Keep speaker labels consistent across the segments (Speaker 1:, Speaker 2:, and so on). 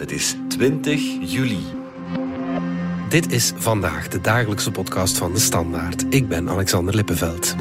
Speaker 1: Het is 20 juli.
Speaker 2: Dit is vandaag de dagelijkse podcast van de Standaard. Ik ben Alexander Lippenveld.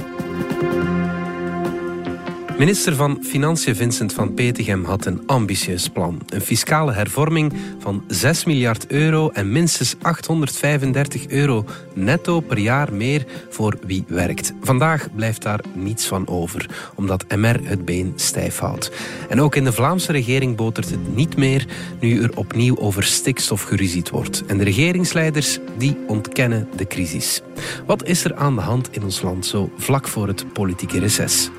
Speaker 2: Minister van Financiën Vincent van Petegem had een ambitieus plan. Een fiscale hervorming van 6 miljard euro en minstens 835 euro netto per jaar meer voor wie werkt. Vandaag blijft daar niets van over, omdat MR het been stijf houdt. En ook in de Vlaamse regering botert het niet meer nu er opnieuw over stikstof geruzied wordt. En de regeringsleiders die ontkennen de crisis. Wat is er aan de hand in ons land zo vlak voor het politieke reces?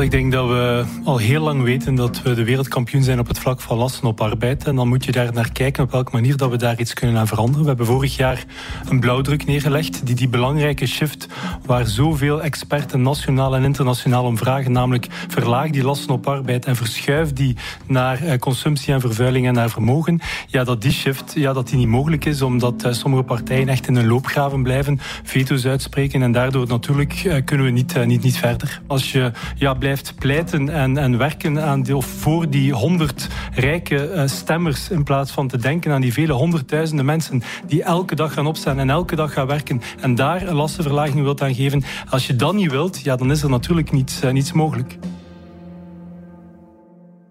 Speaker 3: Ik denk dat we al heel lang weten dat we de wereldkampioen zijn op het vlak van lasten op arbeid. En dan moet je daar naar kijken op welke manier dat we daar iets kunnen aan veranderen. We hebben vorig jaar een blauwdruk neergelegd die die belangrijke shift waar zoveel experten nationaal en internationaal om vragen, namelijk verlaag die lasten op arbeid en verschuif die naar eh, consumptie en vervuiling en naar vermogen. Ja, dat die shift ja, dat die niet mogelijk is omdat eh, sommige partijen echt in een loopgraven blijven, veto's uitspreken en daardoor natuurlijk eh, kunnen we niet, niet, niet verder. Als je ja, blijft pleiten en, en werken aan die, of voor die honderd rijke uh, stemmers in plaats van te denken aan die vele honderdduizenden mensen die elke dag gaan opstaan en elke dag gaan werken en daar een lastenverlaging wilt aan geven. Als je dat niet wilt, ja, dan is er natuurlijk niets, uh, niets mogelijk.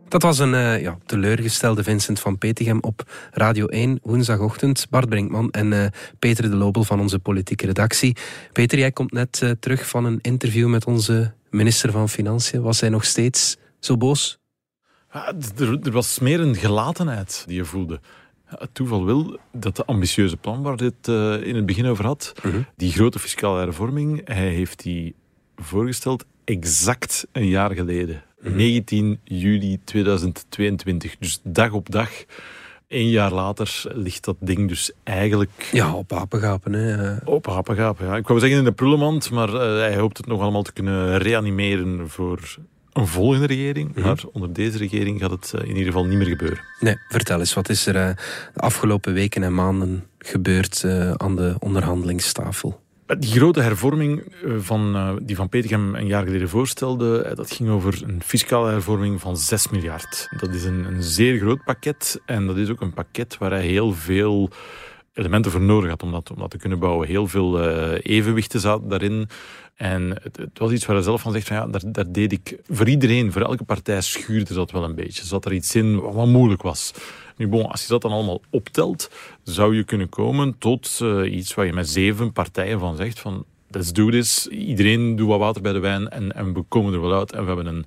Speaker 2: Dat was een uh, ja, teleurgestelde Vincent van Petegem op Radio 1 woensdagochtend. Bart Brinkman en Peter de Lobel van onze politieke redactie. Peter, jij komt net terug van een interview met onze minister van Financiën. Was hij nog steeds zo boos?
Speaker 4: Ja, er, er, was meer een gelatenheid die je voelde. Het toeval wil dat de ambitieuze plan waar dit in het begin over had, uh -huh. die grote fiscale hervorming, hij heeft die voorgesteld exact een jaar geleden. 19 juli 2022. Dus dag op dag. Een jaar later ligt dat ding dus eigenlijk...
Speaker 2: Ja, op apengapen. Hè.
Speaker 4: Op apengapen, ja. Ik wou zeggen in de prullenmand, maar uh, hij hoopt het nog allemaal te kunnen reanimeren voor een volgende regering. Mm -hmm. Maar onder deze regering gaat het uh, in ieder geval niet meer gebeuren.
Speaker 2: Nee, vertel eens, wat is er uh, de afgelopen weken en maanden gebeurd aan de onderhandelingstafel?
Speaker 4: Die grote hervorming van, uh, die Van Petegem een jaar geleden voorstelde, dat ging over een fiscale hervorming van 6 miljard. Dat is een, een zeer groot pakket en dat is ook een pakket waar hij heel veel elementen voor nodig had om dat, om dat te kunnen bouwen. Heel veel evenwichten zaten daarin. En het, het, was iets waar hij zelf van zegt, van ja, daar, daar, deed ik voor iedereen, voor elke partij schuurde dat wel een beetje. Zat er iets in wat moeilijk was. Nu bon, als je dat dan allemaal optelt, zou je kunnen komen tot uh, iets waar je met zeven partijen van zegt van let's do this. Iedereen doet wat water bij de wijn en, en we komen er wel uit. En we hebben een,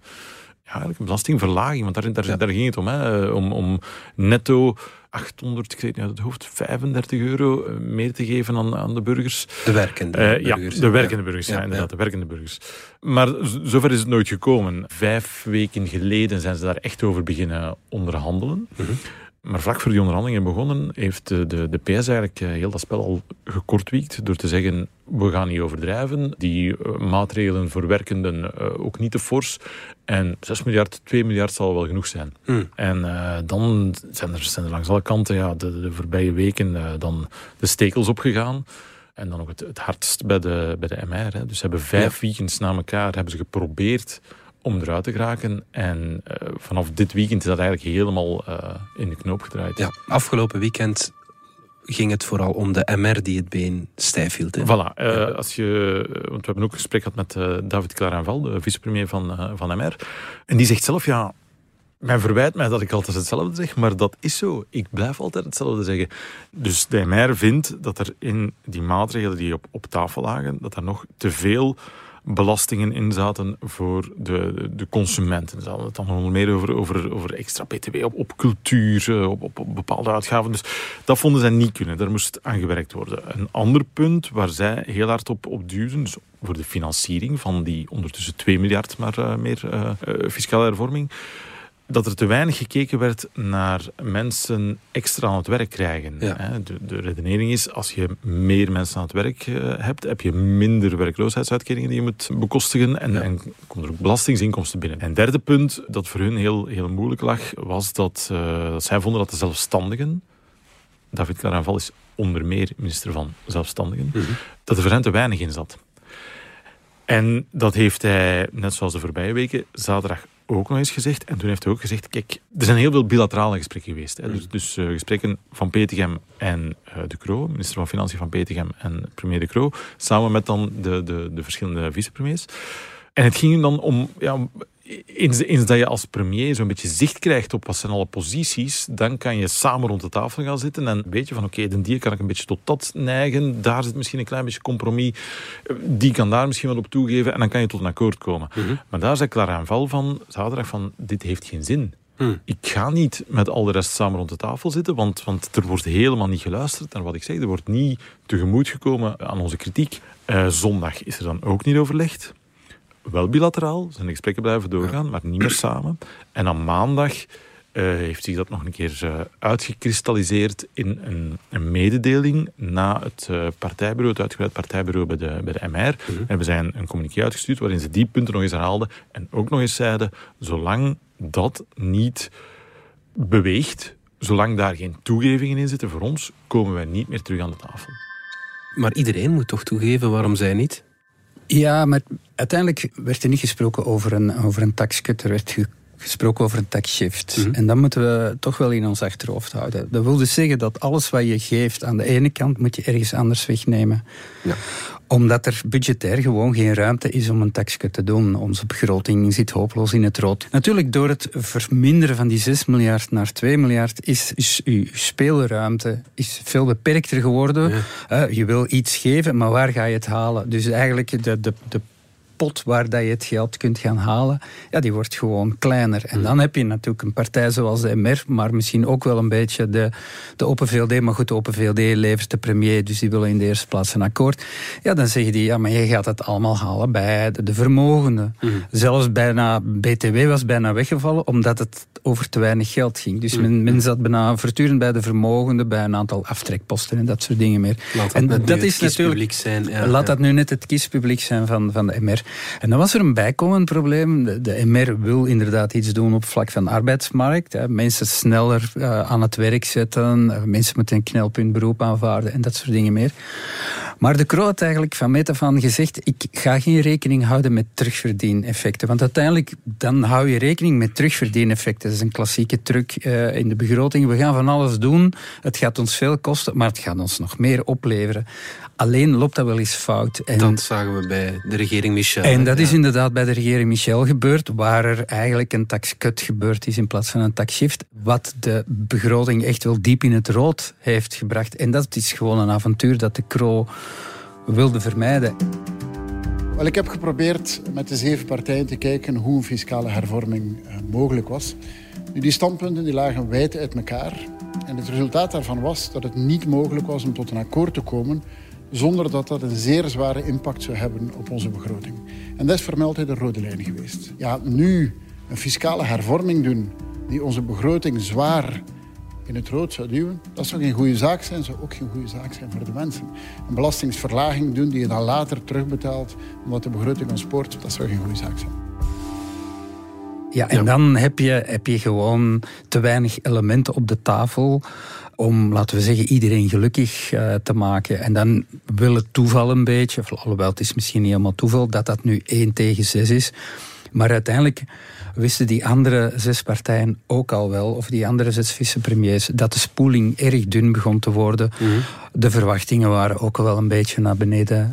Speaker 4: ja, eigenlijk een belastingverlaging, want daar, daar, ja. daar ging het om. Hè, om, om netto 800, ik weet niet uit het hoofd, 35 euro meer te geven aan, aan de burgers.
Speaker 2: De werkende
Speaker 4: uh,
Speaker 2: burgers.
Speaker 4: Ja, de werkende burgers, ja, ja inderdaad, de werkende burgers. Maar zover is het nooit gekomen. Vijf weken geleden zijn ze daar echt over beginnen onderhandelen. -hmm. Maar vlak voor die onderhandelingen begonnen, heeft de, de, de PS eigenlijk heel dat spel al gekortwiekt door te zeggen, we gaan niet overdrijven. Die uh, maatregelen voor werkenden uh, ook niet te fors. En 6 miljard, 2 miljard zal wel genoeg zijn.
Speaker 2: Mm.
Speaker 4: En uh, dan zijn er, zijn er langs alle kanten ja, de, de voorbije weken dan de stekels opgegaan. En dan ook het, het hardst bij de, bij de MR. Hè. Dus ze hebben vijf ja. weekends na elkaar hebben ze geprobeerd om eruit te geraken. En uh, vanaf dit weekend is dat eigenlijk helemaal uh, in de knoop gedraaid.
Speaker 2: Ja, afgelopen weekend ging het vooral om de MR die het been stijf hield. Hè?
Speaker 4: Voilà. Uh, ja. als je, want we hebben ook een gesprek gehad met David Clarenval, de vicepremier van, van MR. En die zegt zelf, ja, men verwijt mij dat ik altijd hetzelfde zeg, maar dat is zo. Ik blijf altijd hetzelfde zeggen. Dus de MR vindt dat er in die maatregelen die op, op tafel lagen, dat er nog te veel belastingen in zaten voor de, de consumenten. Ze hadden het dan nog meer over, over, over extra btw op, op cultuur, op, op, op, bepaalde uitgaven. Dus dat vonden zij niet kunnen. Daar moest aan gewerkt worden. Een ander punt waar zij heel hard op, op dus voor de financiering van die ondertussen 2 miljard maar uh, meer uh, fiscale hervorming. Dat er te weinig gekeken werd naar mensen extra aan het werk krijgen. De, de, redenering is, als je meer mensen aan het werk eh, hebt, heb je minder werkloosheidsuitkeringen die je moet bekostigen en, ja. en komt er ook belastingsinkomsten binnen. En derde punt, dat voor hun heel, heel moeilijk lag, was dat, uh, dat zij vonden dat de zelfstandigen, David Caraval is onder meer minister van Zelfstandigen, mhm. dat er voor hen te weinig in zat. En dat heeft hij, net zoals de voorbije weken, zaterdag ook nog eens gezegd. En toen heeft hij ook gezegd, kijk, er zijn heel veel bilaterale gesprekken geweest. Hè. Dus, dus uh, gesprekken van Petegem en uh, De Croo, minister van Financiën van Petegem en premier De Croo, samen met dan de, de, de verschillende vicepremiers. En het ging dan om ja, eens, eens, dat je als premier zo'n beetje zicht krijgt op wat zijn alle posities, dan kan je samen rond de tafel gaan zitten en weet je van oké, okay, die kan ik een beetje tot dat neigen, daar zit misschien een klein beetje compromis, die kan daar misschien wel op toegeven en dan kan je tot een akkoord komen. Mhm. Maar daar zei Clara en Val van zaterdag van dit heeft geen zin. Mhm. Ik ga niet met al de rest samen rond de tafel zitten, want, want er wordt helemaal niet geluisterd naar wat ik zeg. Er wordt niet tegemoet gekomen aan onze kritiek. Uh, zondag is er dan ook niet overlegd wel bilateraal, zijn de gesprekken blijven doorgaan, maar niet meer samen. En aan maandag uh, heeft zich dat nog een keer uh, uitgekristalliseerd in een, een, mededeling na het uh, partijbureau, het uitgebreid partijbureau bij de, bij de MR. Mm Hebben zij een, een communiqué uitgestuurd waarin ze die punten nog eens herhaalden en ook nog eens zeiden, zolang dat niet beweegt, zolang daar geen toegevingen in zitten voor ons, komen wij niet meer terug aan de tafel.
Speaker 2: Maar iedereen moet toch toegeven, waarom zij niet?
Speaker 5: Ja, maar uiteindelijk werd er niet gesproken over een, over een taxcut. Er werd gesproken over een taxshift. Mm En dat moeten we toch wel in ons achterhoofd houden. Dat wil dus zeggen dat alles wat je geeft aan de ene kant moet je ergens anders wegnemen. Ja omdat er budgetair gewoon geen ruimte is om een taxcut te doen. Onze begroting zit hopeloos in het rood. Natuurlijk, door het verminderen van die 6 miljard naar 2 miljard is, is uw speelruimte is veel beperkter geworden. Uh, je wil iets geven, maar waar ga je het halen? Dus eigenlijk de, de, de pot waar dat je het geld kunt gaan halen, ja, die wordt gewoon kleiner. En dan heb je natuurlijk een partij zoals de MR, maar misschien ook wel een beetje de, de Open VLD. Maar goed, de Open VLD levert de premier, dus die willen in de eerste plaats een akkoord. Ja, dan zeggen die, ja, maar je gaat het allemaal halen bij de, de vermogenden. Hmm. Zelfs bijna, BTW was bijna weggevallen, omdat het over te weinig geld ging. Dus hmm. men, men zat bijna voortdurend bij de vermogenden, bij een aantal aftrekposten en dat soort dingen meer.
Speaker 2: Laat dat en dat is natuurlijk. Zijn, ja,
Speaker 5: laat dat nu net het kiespubliek zijn van, van de MR. En dan was er een bijkomend probleem. De, de MR wil inderdaad iets doen op vlak van de arbeidsmarkt. Hè. Mensen sneller uh, aan het werk zetten. Uh, mensen moeten een knelpunt beroep aanvaarden en dat soort dingen meer. Maar de Croo had eigenlijk van meet af aan gezegd: ik ga geen rekening houden met terugverdieneffecten. Want uiteindelijk dan hou je rekening met terugverdieneffecten. Dat is een klassieke truc uh, in de begroting. We gaan van alles doen. Het gaat ons veel kosten, maar het gaat ons nog meer opleveren. Alleen loopt dat wel eens fout.
Speaker 2: En dat zagen we bij de regering Michel.
Speaker 5: En dat is inderdaad bij de regering Michel gebeurd, waar er eigenlijk een taxcut gebeurd is in plaats van een taxshift. Wat de begroting echt wel diep in het rood heeft gebracht. En dat is gewoon een avontuur dat de Kro wilde vermijden.
Speaker 6: Wel, ik heb geprobeerd met de zeven partijen te kijken hoe een fiscale hervorming eh, mogelijk was. Nu, die standpunten die lagen wijd uit elkaar. En het resultaat daarvan was dat het niet mogelijk was om tot een akkoord te komen zonder dat dat een zeer zware impact zou hebben op onze begroting. En dat is voor mij altijd een rode lijn geweest. Ja, nu een fiscale hervorming doen die onze begroting zwaar in het rood zou duwen, dat zou geen goede zaak zijn, zou ook geen goede zaak zijn voor de mensen. Een belastingsverlaging doen die je dan later terugbetaalt omdat de begroting ontspoort, dat zou geen goede zaak zijn.
Speaker 5: Ja, en dan heb je, heb je gewoon te weinig elementen op de tafel om, laten we zeggen, iedereen gelukkig uh, te maken. En dan wil het toeval een beetje, alhoewel het is misschien niet helemaal toeval, dat dat nu 1 tegen 6 is. Maar uiteindelijk wisten die andere zes partijen ook al wel, of die andere zes vicepremiers, dat de spoeling erg dun begon te worden. Mhm. De verwachtingen waren ook wel een beetje naar beneden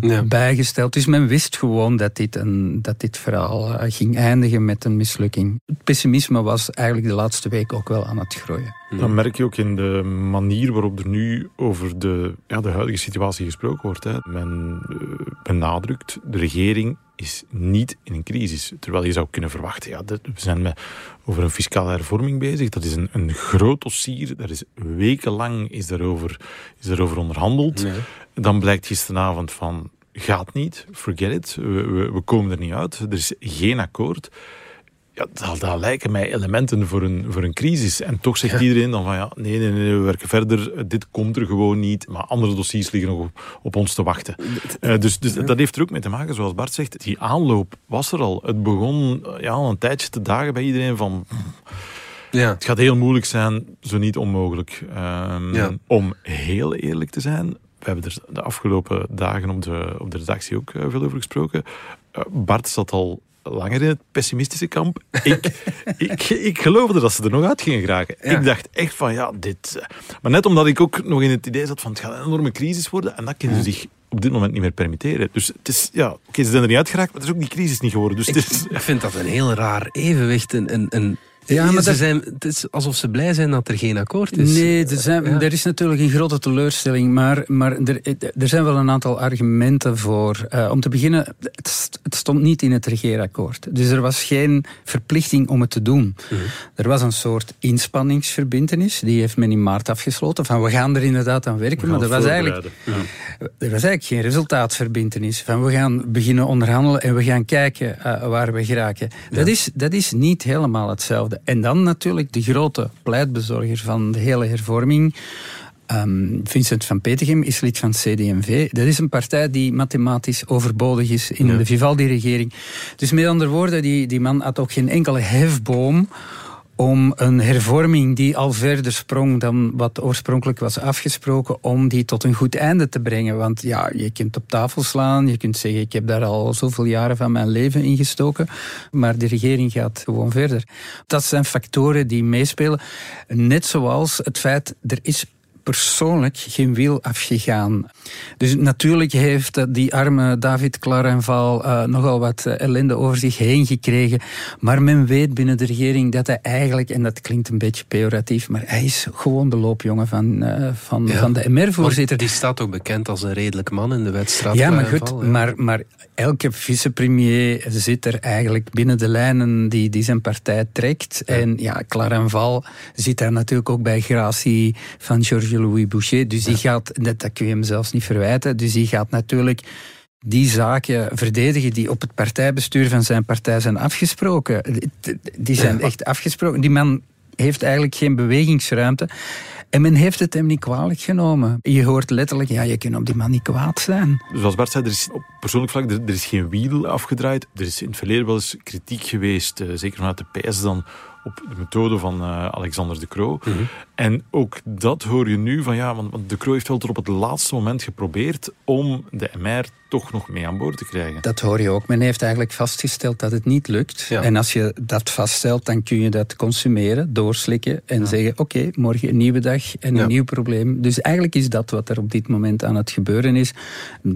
Speaker 5: uh, bijgesteld. Dus men wist gewoon dat dit, een, dat dit verhaal uh, ging eindigen met een mislukking. Het pessimisme was eigenlijk de laatste week ook wel aan het groeien.
Speaker 4: Dan merk je ook in de manier waarop er nu over de, ja, de huidige situatie gesproken wordt. Hè. Men benadrukt, de regering is niet in een crisis. Terwijl je zou kunnen verwachten, ja, we zijn met, over een fiscale hervorming bezig. Dat is een, een groot dossier. Daar is wekenlang is daarover, is daarover onderhandeld. Dan blijkt gisteravond van, gaat niet, forget it. We, we, we, komen er niet uit. Er is geen akkoord. Ja, dat, dat, lijken mij elementen voor een, voor een crisis. En toch zegt iedereen dan van ja, nee, nee, nee, we werken verder. Dit komt er gewoon niet. Maar andere dossiers liggen nog op, op ons te wachten. Uh, dus, dus dat heeft er ook mee te maken, zoals Bart zegt. Die aanloop was er al. Het begon ja, al een tijdje te dagen bij iedereen van... Ja. Het gaat heel moeilijk zijn, zo niet onmogelijk. Um, ja. Om heel eerlijk te zijn, we hebben er de afgelopen dagen op de, op de redactie ook uh, veel over gesproken. Bart zat al langer in het pessimistische kamp. Ik, ik, ik geloofde dat ze er nog uit gingen geraken. Ik dacht echt van, ja, dit... Uh, maar net omdat ik ook nog in het idee zat van, het gaat een enorme crisis worden. En dat kunnen ze zich op dit moment niet meer permitteren. Dus het is, ja, oké, ze zijn er niet uitgeraakt, maar het is ook die crisis niet geworden. Dus
Speaker 2: ik,
Speaker 4: het is,
Speaker 2: ik vind dat een heel raar evenwicht. Een, een, ja, maar ze zijn, het is alsof ze blij zijn dat er geen akkoord is.
Speaker 5: Nee, er, zijn, er is natuurlijk een grote teleurstelling, maar, maar er, er zijn wel een aantal argumenten voor. Uh, om te beginnen, het, het, stond niet in het regeerakkoord. Dus er was geen verplichting om het te doen. Mm Er was een soort inspanningsverbindenis, die heeft men in maart afgesloten. Van we gaan er inderdaad aan werken, maar er was, eigenlijk, ja. er was eigenlijk geen resultaatverbindenis. Van we gaan beginnen onderhandelen en we gaan kijken uh, waar we geraken. Dat, is, dat is niet helemaal hetzelfde. En dan natuurlijk de grote pleitbezorger van de hele hervorming. Um, Vincent van Petegem is lid van CD&V. Dat is een partij die mathematisch overbodig is in de Vivaldi-regering. Dus met andere woorden, die, die man had ook geen enkele hefboom om een hervorming die al verder sprong dan wat oorspronkelijk was afgesproken, om die tot een goed einde te brengen. Want ja, je kunt op tafel slaan, je kunt zeggen ik heb daar al zoveel jaren van mijn leven in gestoken, maar de regering gaat gewoon verder. Dat zijn factoren die meespelen, net zoals het feit er is persoonlijk geen wiel afgegaan. Dus natuurlijk heeft die arme David Clarenval uh, nogal wat eh, ellende over zich heen gekregen. Maar men weet binnen de regering dat hij eigenlijk, en dat klinkt een beetje pejoratief, maar hij is gewoon de loopjongen van, uh, van, van de MR-voorzitter.
Speaker 2: Die staat ook bekend als een redelijk man in de wedstrijd.
Speaker 5: Ja, maar goed, ja. maar, maar elke vicepremier zit er eigenlijk binnen de lijnen die, die zijn partij trekt. Ja. En ja, Clarenval zit daar natuurlijk ook bij gratie van Georges Louis Boucher. Dus die gaat, dat, kun je hem zelfs niet verwijten, dus die gaat natuurlijk die zaken verdedigen die op het partijbestuur van zijn partij zijn afgesproken. Die zijn echt afgesproken. Die man heeft eigenlijk geen bewegingsruimte. En men heeft het hem niet kwalijk genomen. Je hoort letterlijk, ja, je kunt op die man niet kwaad zijn.
Speaker 4: Zoals Bart zei, er is op persoonlijk vlak er, er is geen wiel afgedraaid. Er is in het verleden wel eens kritiek geweest, uh, zeker vanuit de PS dan, op de methode van uh, Alexander de Croo. Mm -hmm. En ook dat hoor je nu van ja, want, de Croo heeft wel tot op het laatste moment geprobeerd om de MR toch nog mee aan boord te krijgen.
Speaker 5: Dat hoor je ook. Men heeft eigenlijk vastgesteld dat het niet lukt. Ja. En als je dat vaststelt, dan kun je dat consumeren, doorslikken en ja. zeggen: oké, okay, morgen een nieuwe dag en ja. een nieuw probleem. Dus eigenlijk is dat wat er op dit moment aan het gebeuren is.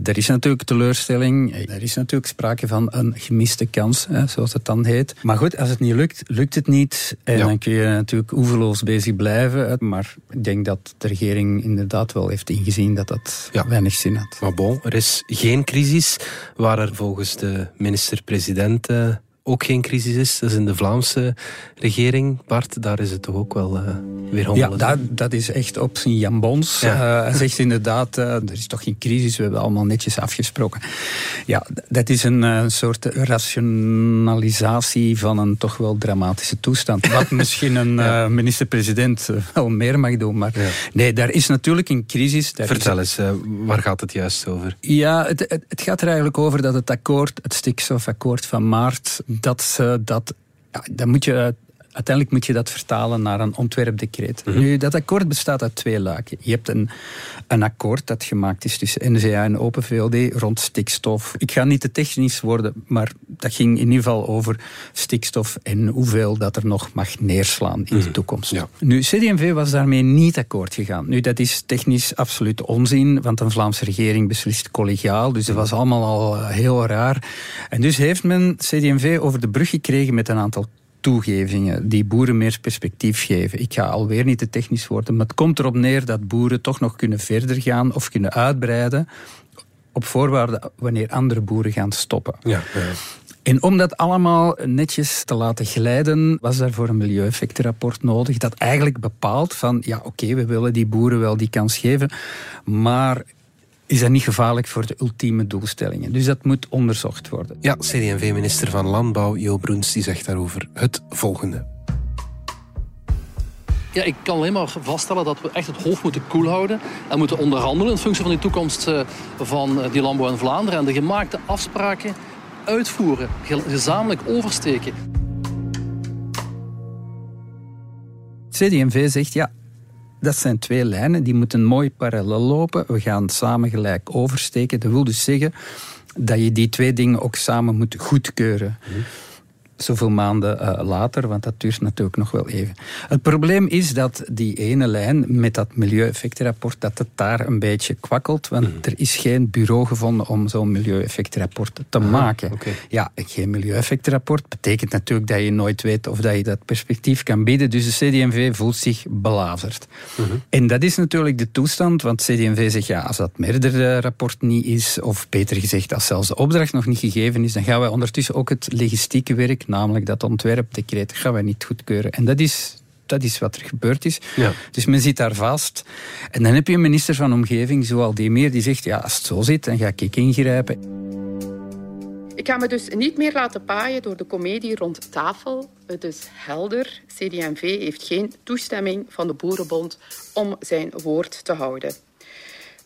Speaker 5: Er is natuurlijk teleurstelling, er is natuurlijk sprake van een gemiste kans, hè, zoals het dan heet. Maar goed, als het niet lukt, lukt het niet. En dan kun je natuurlijk oeverloos bezig blijven. Maar ik denk dat de regering inderdaad wel heeft ingezien dat dat weinig zin had.
Speaker 2: Maar bon, er is geen crisis, waar er volgens de minister-president uh, ook geen crisis is. Dat is in de Vlaamse regering. Bart, daar is het toch ook wel uh, weer hommelig.
Speaker 5: Ja, dat, dat is echt op zijn jambons. Ja. Uh, hij zegt inderdaad, uh, er is toch geen crisis, we hebben allemaal netjes afgesproken. Ja, dat is een soort rationalisatie van een toch wel dramatische toestand. Wat misschien een ja. minister-president wel meer mag doen. Maar ja. nee, daar is natuurlijk een crisis. Daar
Speaker 2: Vertel eens, waar gaat het juist over?
Speaker 5: Ja, het, het, het, gaat er eigenlijk over dat het akkoord, het stikstofakkoord van maart, dat, dat ja, dan moet je uiteindelijk moet je dat vertalen naar een ontwerpdecreet. Mm -hmm. Nu, dat akkoord bestaat uit twee lagen. Je hebt een, een akkoord dat gemaakt is tussen NZA en Open VLD rond stikstof. Ik ga niet te technisch worden, maar dat ging in ieder geval over stikstof en hoeveel dat er nog mag neerslaan in mm -hmm. de toekomst. Ja. Nu, CD&V was daarmee niet akkoord gegaan. Nu, dat is technisch absoluut onzin, want een Vlaamse regering beslist collegiaal, dus dat was allemaal al heel raar. En dus heeft men CD&V over de brug gekregen met een aantal toegevingen die boeren meer perspectief geven. Ik ga alweer niet te technisch worden, maar het komt erop neer dat boeren toch nog kunnen verder gaan of kunnen uitbreiden op voorwaarde wanneer andere boeren gaan stoppen.
Speaker 2: Ja, ja.
Speaker 5: En om dat allemaal netjes te laten glijden, was daarvoor een milieueffectenrapport nodig. Dat eigenlijk bepaalt van, ja oké, okay, we willen die boeren wel die kans geven, maar is dat niet gevaarlijk voor de ultieme doelstellingen. Dus dat moet onderzocht worden.
Speaker 2: Ja, CD&V-minister van Landbouw Jo Broens die zegt daarover het volgende.
Speaker 7: Ja, ik kan alleen maar vaststellen dat we echt het hoofd moeten koel houden en moeten onderhandelen in functie van de toekomst eh, van eh, die landbouw in Vlaanderen en de gemaakte afspraken uitvoeren, gezamenlijk oversteken.
Speaker 5: CD&V zegt ja, dat zijn twee lijnen, die moeten mooi parallel lopen. We gaan samen gelijk oversteken. Dat wil dus zeggen dat je die twee dingen ook samen moet goedkeuren. Mhm zoveel maanden uh, later, want dat duurt natuurlijk nog wel even. Het probleem is dat die ene lijn met dat milieueffectenrapport, dat het daar een beetje kwakkelt, want mm. er is geen bureau gevonden om zo'n milieueffectenrapport te maken. Okay. Ja, geen milieueffectenrapport betekent natuurlijk dat je nooit weet of dat je dat perspectief kan bieden, dus de CD&V voelt zich belazerd. Mm -hmm. En dat is natuurlijk de toestand, want CD&V zegt ja, als dat merderrapport niet is, of beter gezegd, als zelfs de opdracht nog niet gegeven is, dan gaan wij ondertussen ook het logistieke werk namelijk dat ontwerpdecreet, gaan wij niet goedkeuren. En dat is dat is wat er gebeurd is. Ja. Dus men zit daar vast. En dan heb je een minister van Omgeving, zoals die meer, die zegt, ja, als het zo zit, dan ga ik ingrijpen.
Speaker 8: Ik ga me dus niet meer laten paaien door de komedie rond tafel. Het is helder. CD&V heeft geen toestemming van de Boerenbond om zijn woord te houden.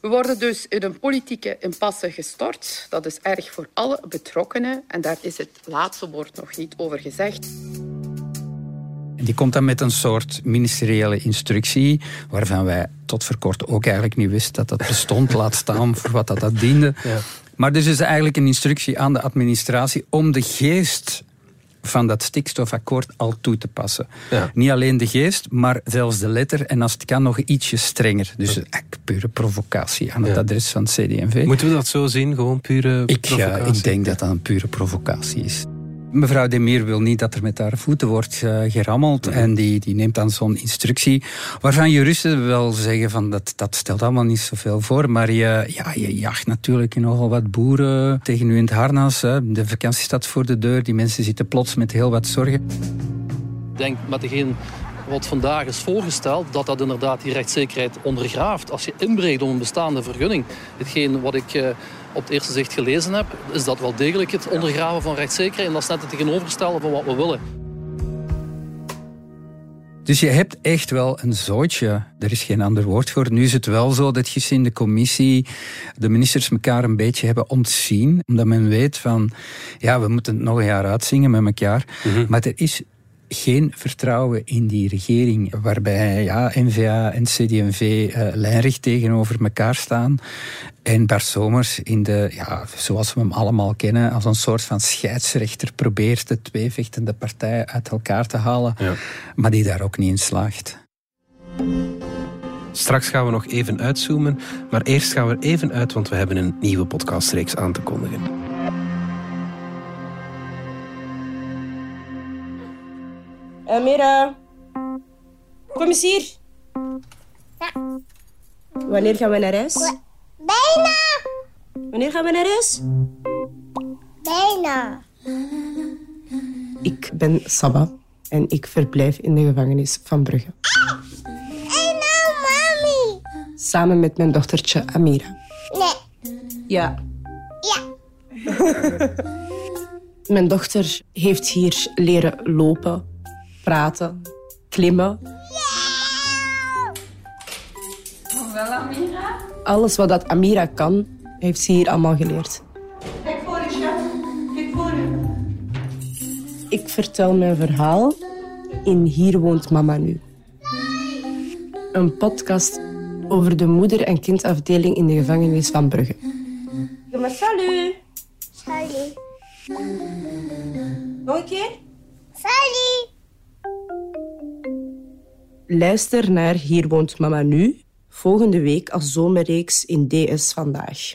Speaker 8: We worden dus in een politieke impasse gestort. Dat is erg voor alle betrokkenen en daar is het laatste woord nog niet over gezegd.
Speaker 5: Die komt dan met een soort ministeriële instructie, waarvan wij tot voor kort ook eigenlijk niet wisten dat dat bestond, laat staan voor wat dat, dat diende. Ja. Maar dus is eigenlijk een instructie aan de administratie om de geest van dat stikstofakkoord al toe te passen. Niet alleen de geest, maar zelfs de letter en als het kan nog ietsje strenger. Dus pure provocatie aan het adres van het CD&V.
Speaker 2: Moeten we dat zo zien, gewoon pure
Speaker 5: ik,
Speaker 2: provocatie?
Speaker 5: ik denk dat dat een pure provocatie is. Mevrouw Demir wil niet dat er met haar voeten wordt uh, gerammeld. En die, die neemt dan zo'n instructie. Waarvan juristen wel zeggen van dat, dat stelt allemaal niet zoveel voor. Maar je, ja, je jacht natuurlijk nogal wat boeren tegen u in het harnas. Hè. De vakantie staat voor de deur. Die mensen zitten plots met heel wat zorgen.
Speaker 7: Ik denk met degene wat vandaag is voorgesteld, dat dat inderdaad die rechtszekerheid ondergraaft. Als je inbreekt op een bestaande vergunning, hetgeen wat ik uh, op het eerste zicht gelezen heb, is dat wel degelijk het ondergraven van rechtszekerheid. En dat is net het tegenovergestelde van wat we willen.
Speaker 5: Dus je hebt echt wel een zootje. Er is geen ander woord voor. Nu is het wel zo dat je in de commissie de ministers elkaar een beetje hebben ontzien. Omdat men weet van, ja, we moeten het nog een jaar uitzingen met elkaar. Mhm. Maar er is geen vertrouwen in die regering, waarbij ja, NVA en CD&V uh, lijnrecht tegenover elkaar staan. En Bart Somers, in de, ja, zoals we hem allemaal kennen, als een soort van scheidsrechter probeert de twee vechtende partijen uit elkaar te halen, ja. maar die daar ook niet in slaagt.
Speaker 2: Straks gaan we nog even uitzoomen, maar eerst gaan we er even uit, want we hebben een nieuwe podcastreeks aan te kondigen.
Speaker 9: Mira, kom eens hier. Ja. Wanneer gaan we naar huis?
Speaker 10: Bijna.
Speaker 9: Wanneer gaan we naar huis?
Speaker 10: Bijna.
Speaker 9: Ik ben Saba en ik verblijf in de gevangenis van Brugge.
Speaker 10: En nou, mami.
Speaker 9: Samen met mijn dochtertje Amira.
Speaker 10: Nee.
Speaker 9: Ja.
Speaker 10: Ja.
Speaker 9: mijn dochter heeft hier leren lopen, praten, klimmen.
Speaker 10: Wel, Amira?
Speaker 9: Alles wat dat Amira kan, heeft ze hier allemaal geleerd.
Speaker 10: Kijk voor je, schat. Kijk voor je.
Speaker 9: Ik vertel mijn verhaal in Hier woont mama nu. Een podcast over de moeder- en kindafdeling in de gevangenis van Brugge.
Speaker 10: Maar salut. Salut.
Speaker 9: Nog een keer?
Speaker 10: Salut.
Speaker 9: Luister naar Hier woont mama nu volgende week als zomerreeks in DS Vandaag.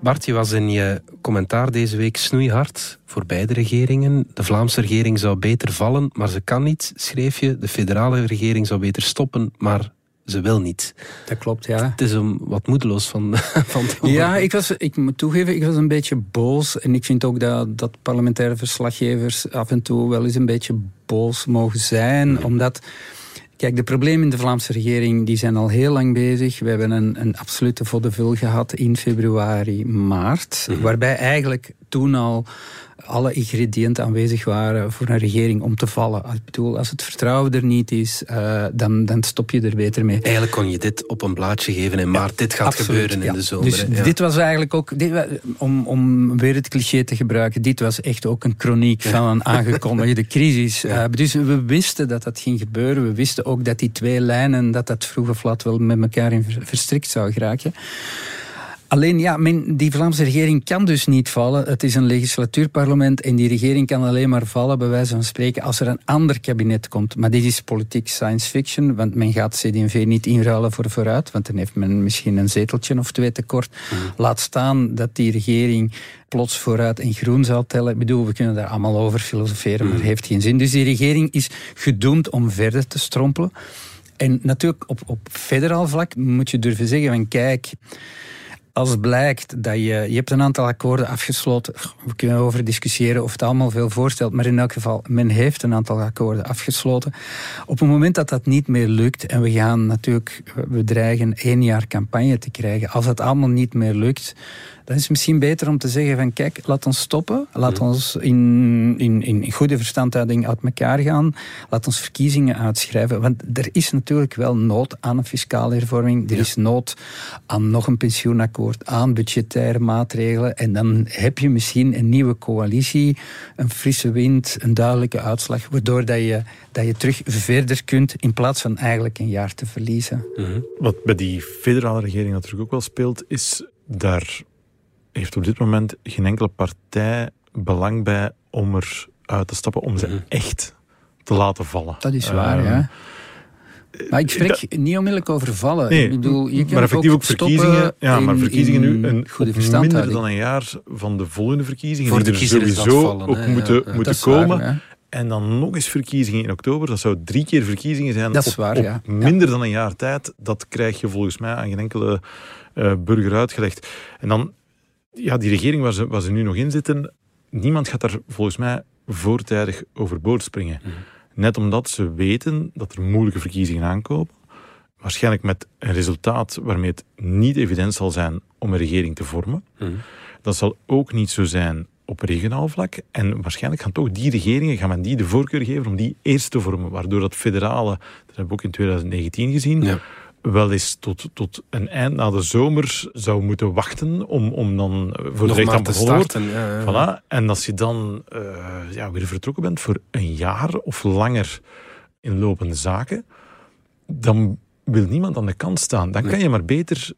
Speaker 2: Bart, je was in je commentaar deze week snoeihard voor beide regeringen. De Vlaamse regering zou beter vallen, maar ze kan niet, schreef je. De federale regering zou beter stoppen, maar ze wil niet.
Speaker 5: Dat klopt, ja.
Speaker 2: Het is een wat moedeloos van, van
Speaker 5: Ja, ik, was, ik moet toegeven, ik was een beetje boos. En ik vind ook dat, dat parlementaire verslaggevers af en toe wel eens een beetje pols mogen zijn, omdat Kijk, de problemen in de Vlaamse regering die zijn al heel lang bezig. We hebben een, een absolute vaudeville gehad in februari, maart. Mhm. Waarbij eigenlijk toen al alle ingrediënten aanwezig waren voor een regering om te vallen. Ik bedoel, als het vertrouwen er niet is, uh, dan, dan stop je er beter mee.
Speaker 2: Eigenlijk kon je dit op een blaadje geven in maart. dit gaat gebeuren in de zomer.
Speaker 5: Dus dit was eigenlijk ook, dit, om, om weer het cliché te gebruiken, dit was echt ook een chroniek van een aangekondigde crisis. Uh, dus we wisten dat dat ging gebeuren. We wisten ook dat die twee lijnen, dat dat vroeg of laat wel met elkaar in verstrikt zou geraken. Alleen ja, men, die Vlaamse regering kan dus niet vallen. Het is een legislatuurparlement en die regering kan alleen maar vallen, bij wijze van spreken, als er een ander kabinet komt. Maar dit is politiek science fiction, want men gaat CD&V niet inruilen voor vooruit, want dan heeft men misschien een zeteltje of twee tekort. Mhm. Laat staan dat die regering plots vooruit en groen zal tellen. Ik bedoel, we kunnen daar allemaal over filosoferen, maar het mhm. heeft geen zin. Dus die regering is gedoemd om verder te strompelen. En natuurlijk, op, op federaal vlak moet je durven zeggen van kijk als blijkt dat je... Je hebt een aantal akkoorden afgesloten. We kunnen over discussiëren of het allemaal veel voorstelt. Maar in elk geval, men heeft een aantal akkoorden afgesloten. Op het moment dat dat niet meer lukt... En we gaan natuurlijk... We dreigen één jaar campagne te krijgen. Als dat allemaal niet meer lukt dan is het misschien beter om te zeggen van kijk, laat ons stoppen. Laat ons in, in, in goede verstandhouding uit elkaar gaan. Laat ons verkiezingen uitschrijven. Want er is natuurlijk wel nood aan een fiscale hervorming. Er is nood aan nog een pensioenakkoord, aan budgettaire maatregelen. En dan heb je misschien een nieuwe coalitie, een frisse wind, een duidelijke uitslag, waardoor dat je, dat je terug verder kunt in plaats van eigenlijk een jaar te verliezen.
Speaker 4: Mhm. Wat bij die federale regering natuurlijk ook wel speelt, is daar heeft op dit moment geen enkele partij belang bij om er uit te stappen, om ze mhm. echt te laten vallen.
Speaker 5: Dat is waar, ja. Ehm, maar ik spreek niet onmiddellijk over vallen.
Speaker 4: Nee,
Speaker 5: ik bedoel, je
Speaker 4: maar effectief ook, verkiezingen. Ja, maar verkiezingen nu een, goede minder dan een jaar van de volgende verkiezingen.
Speaker 2: Voor de
Speaker 4: die er sowieso ook moeten, moeten komen. en dan nog eens verkiezingen in oktober. Dat zou drie keer verkiezingen zijn
Speaker 5: dat is waar,
Speaker 4: op,
Speaker 5: ja.
Speaker 4: minder dan een jaar tijd. Dat krijg je volgens mij aan geen enkele uh, burger uitgelegd. En dan ja, die regering waar ze, waar ze nu nog in zitten, niemand gaat daar volgens mij voortijdig overboord springen. Mhm. Net omdat ze weten dat er moeilijke verkiezingen aankomen. Waarschijnlijk met een resultaat waarmee het niet evident zal zijn om een regering te vormen. Mhm. Dat zal ook niet zo zijn op regionaal vlak. En waarschijnlijk gaan toch die regeringen gaan men die de voorkeur geven om die eerst te vormen. Waardoor dat federale, dat hebben we ook in 2019 gezien, ja wel eens tot, tot een eind na de zomer zou moeten wachten om, om dan voor
Speaker 2: Nog
Speaker 4: de recht
Speaker 2: te starten. Ja,
Speaker 4: ja. Voilà. En als je dan uh, ja, weer vertrokken bent voor een jaar of langer in lopende zaken, dan wil niemand aan de kant staan. Dan kan je maar beter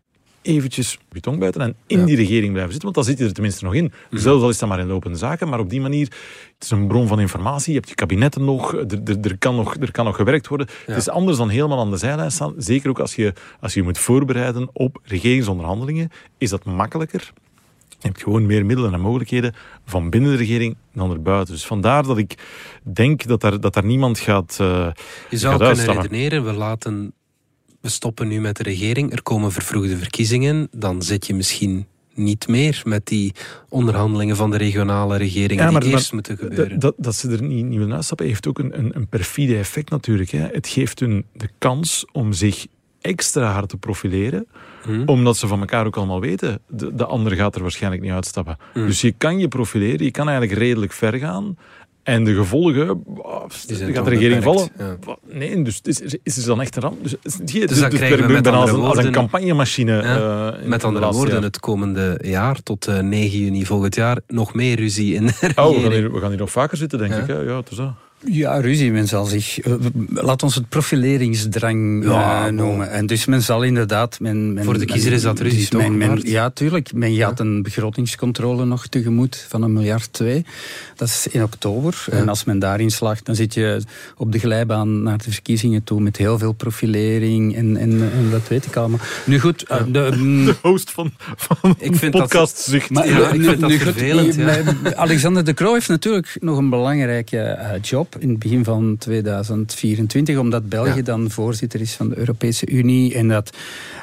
Speaker 4: eventjes je tong buiten en in die regering blijven zitten, want dan zit je er tenminste nog in. Zelfs al is dat maar in lopende zaken, maar op die manier, het is een bron van informatie, je hebt je kabinetten nog, er, er, er kan, nog, er kan nog gewerkt worden. Het is anders dan helemaal aan de zijlijn staan, zeker ook als je, als je moet voorbereiden op regeringsonderhandelingen, is dat makkelijker. Je hebt gewoon meer middelen en mogelijkheden van binnen de regering dan erbuiten. Dus vandaar dat ik denk dat daar, dat daar niemand gaat uh,
Speaker 2: Je zou kunnen redeneren, we laten we stoppen nu met de regering, er komen vervroegde verkiezingen, dan zit je misschien niet meer met die onderhandelingen van de regionale regeringen ja, die eerst moeten gebeuren.
Speaker 4: Dat, dat, ze er niet, niet willen uitstappen, heeft ook een, een, een perfide effect natuurlijk. Hè. Het geeft hun de kans om zich extra hard te profileren, hmm. omdat ze van elkaar ook allemaal weten, de, de ander gaat er waarschijnlijk niet uitstappen. Hmm. Dus je kan je profileren, je kan eigenlijk redelijk ver gaan, en de gevolgen, gaat de regering vallen? Nee, dus is, is er dan echt een ramp? Dus, dus,
Speaker 2: dus dus krijgen we als,
Speaker 4: een, als een campagnemachine. Ja,
Speaker 2: uh, met andere woorden, het komende jaar, tot uh, eh, 9 juni volgend jaar, nog meer ruzie in de regering.
Speaker 4: Oh, we gaan hier, we gaan hier nog vaker zitten, denk ik. Hè? Ja, het is dat.
Speaker 5: Ja, ruzie. Men zal zich... Uh, laat ons het profileringsdrang ja, uh, noemen. En dus men zal inderdaad... Men, men,
Speaker 2: Voor de kiezer is dat ruzie, dus toch?
Speaker 5: Men, ja, tuurlijk. Men gaat een begrotingscontrole nog tegemoet van een miljard twee. Dat is in oktober. En als men daarin slaagt, dan zit je op de glijbaan naar de verkiezingen toe met heel veel profilering en, en, en dat weet ik allemaal. Nu goed... Uh,
Speaker 4: de, mm, de, host van, van ik vind podcast dat, zucht.
Speaker 2: Maar, ik vind dat vervelend.
Speaker 5: Alexander de Croo heeft natuurlijk nog een belangrijke job op in het begin van 2024, omdat België dan voorzitter is van de Europese Unie. En dat,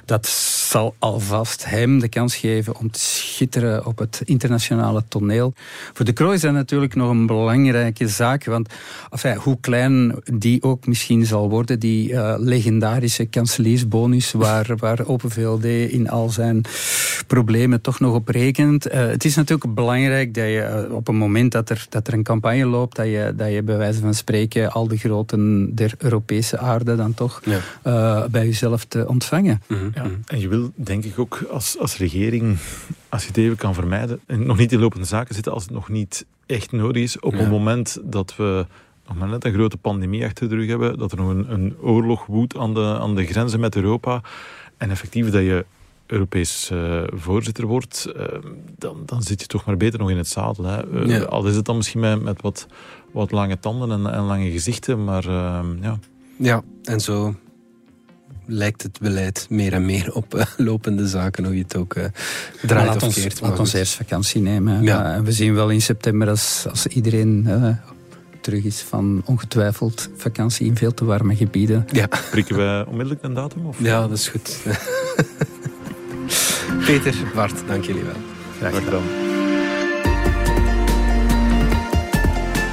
Speaker 5: dat zal alvast hem de kans geven om te schitteren op het internationale toneel. Voor de Croo is dat natuurlijk nog een belangrijke zaak, want enfin, hoe klein die ook misschien zal worden, die uh, legendarische kanseliersbonus waar, waar Open VLD in al zijn problemen toch nog op rekent. Uh, het is natuurlijk belangrijk dat je uh, op een moment dat er, dat er een campagne loopt, dat je, dat je bij wijze van spreken al de groten der Europese aarde dan toch ja. bij jezelf te ontvangen.
Speaker 4: Mm -hmm. ja. En je wil denk ik ook als, als regering, als je het even kan vermijden, en nog niet in lopende zaken zitten als het nog niet echt nodig is, op ja. het moment dat we nog maar net een grote pandemie achter de rug hebben, dat er nog een, een oorlog woedt aan de, aan de grenzen met Europa, en effectief dat je Europees uh, voorzitter wordt, uh, dan, dan zit je toch maar beter nog in het zadel. Hè. Uh, ja. Al is het dan misschien met, met wat, wat lange tanden en, en lange gezichten, maar ja.
Speaker 2: Ja, en zo lijkt het beleid meer en meer op lopende zaken, hoe je het ook draait
Speaker 5: laat
Speaker 2: of
Speaker 5: ons,
Speaker 2: keert.
Speaker 5: Laat ons eerst vakantie nemen. Ja. we zien wel in september, als, als iedereen terug is van ongetwijfeld vakantie in veel te warme gebieden.
Speaker 2: Ja.
Speaker 4: Prikken wij onmiddellijk een datum? Of?
Speaker 2: Ja, dat is goed. Peter, Bart, dank jullie wel.
Speaker 4: Graag gedaan.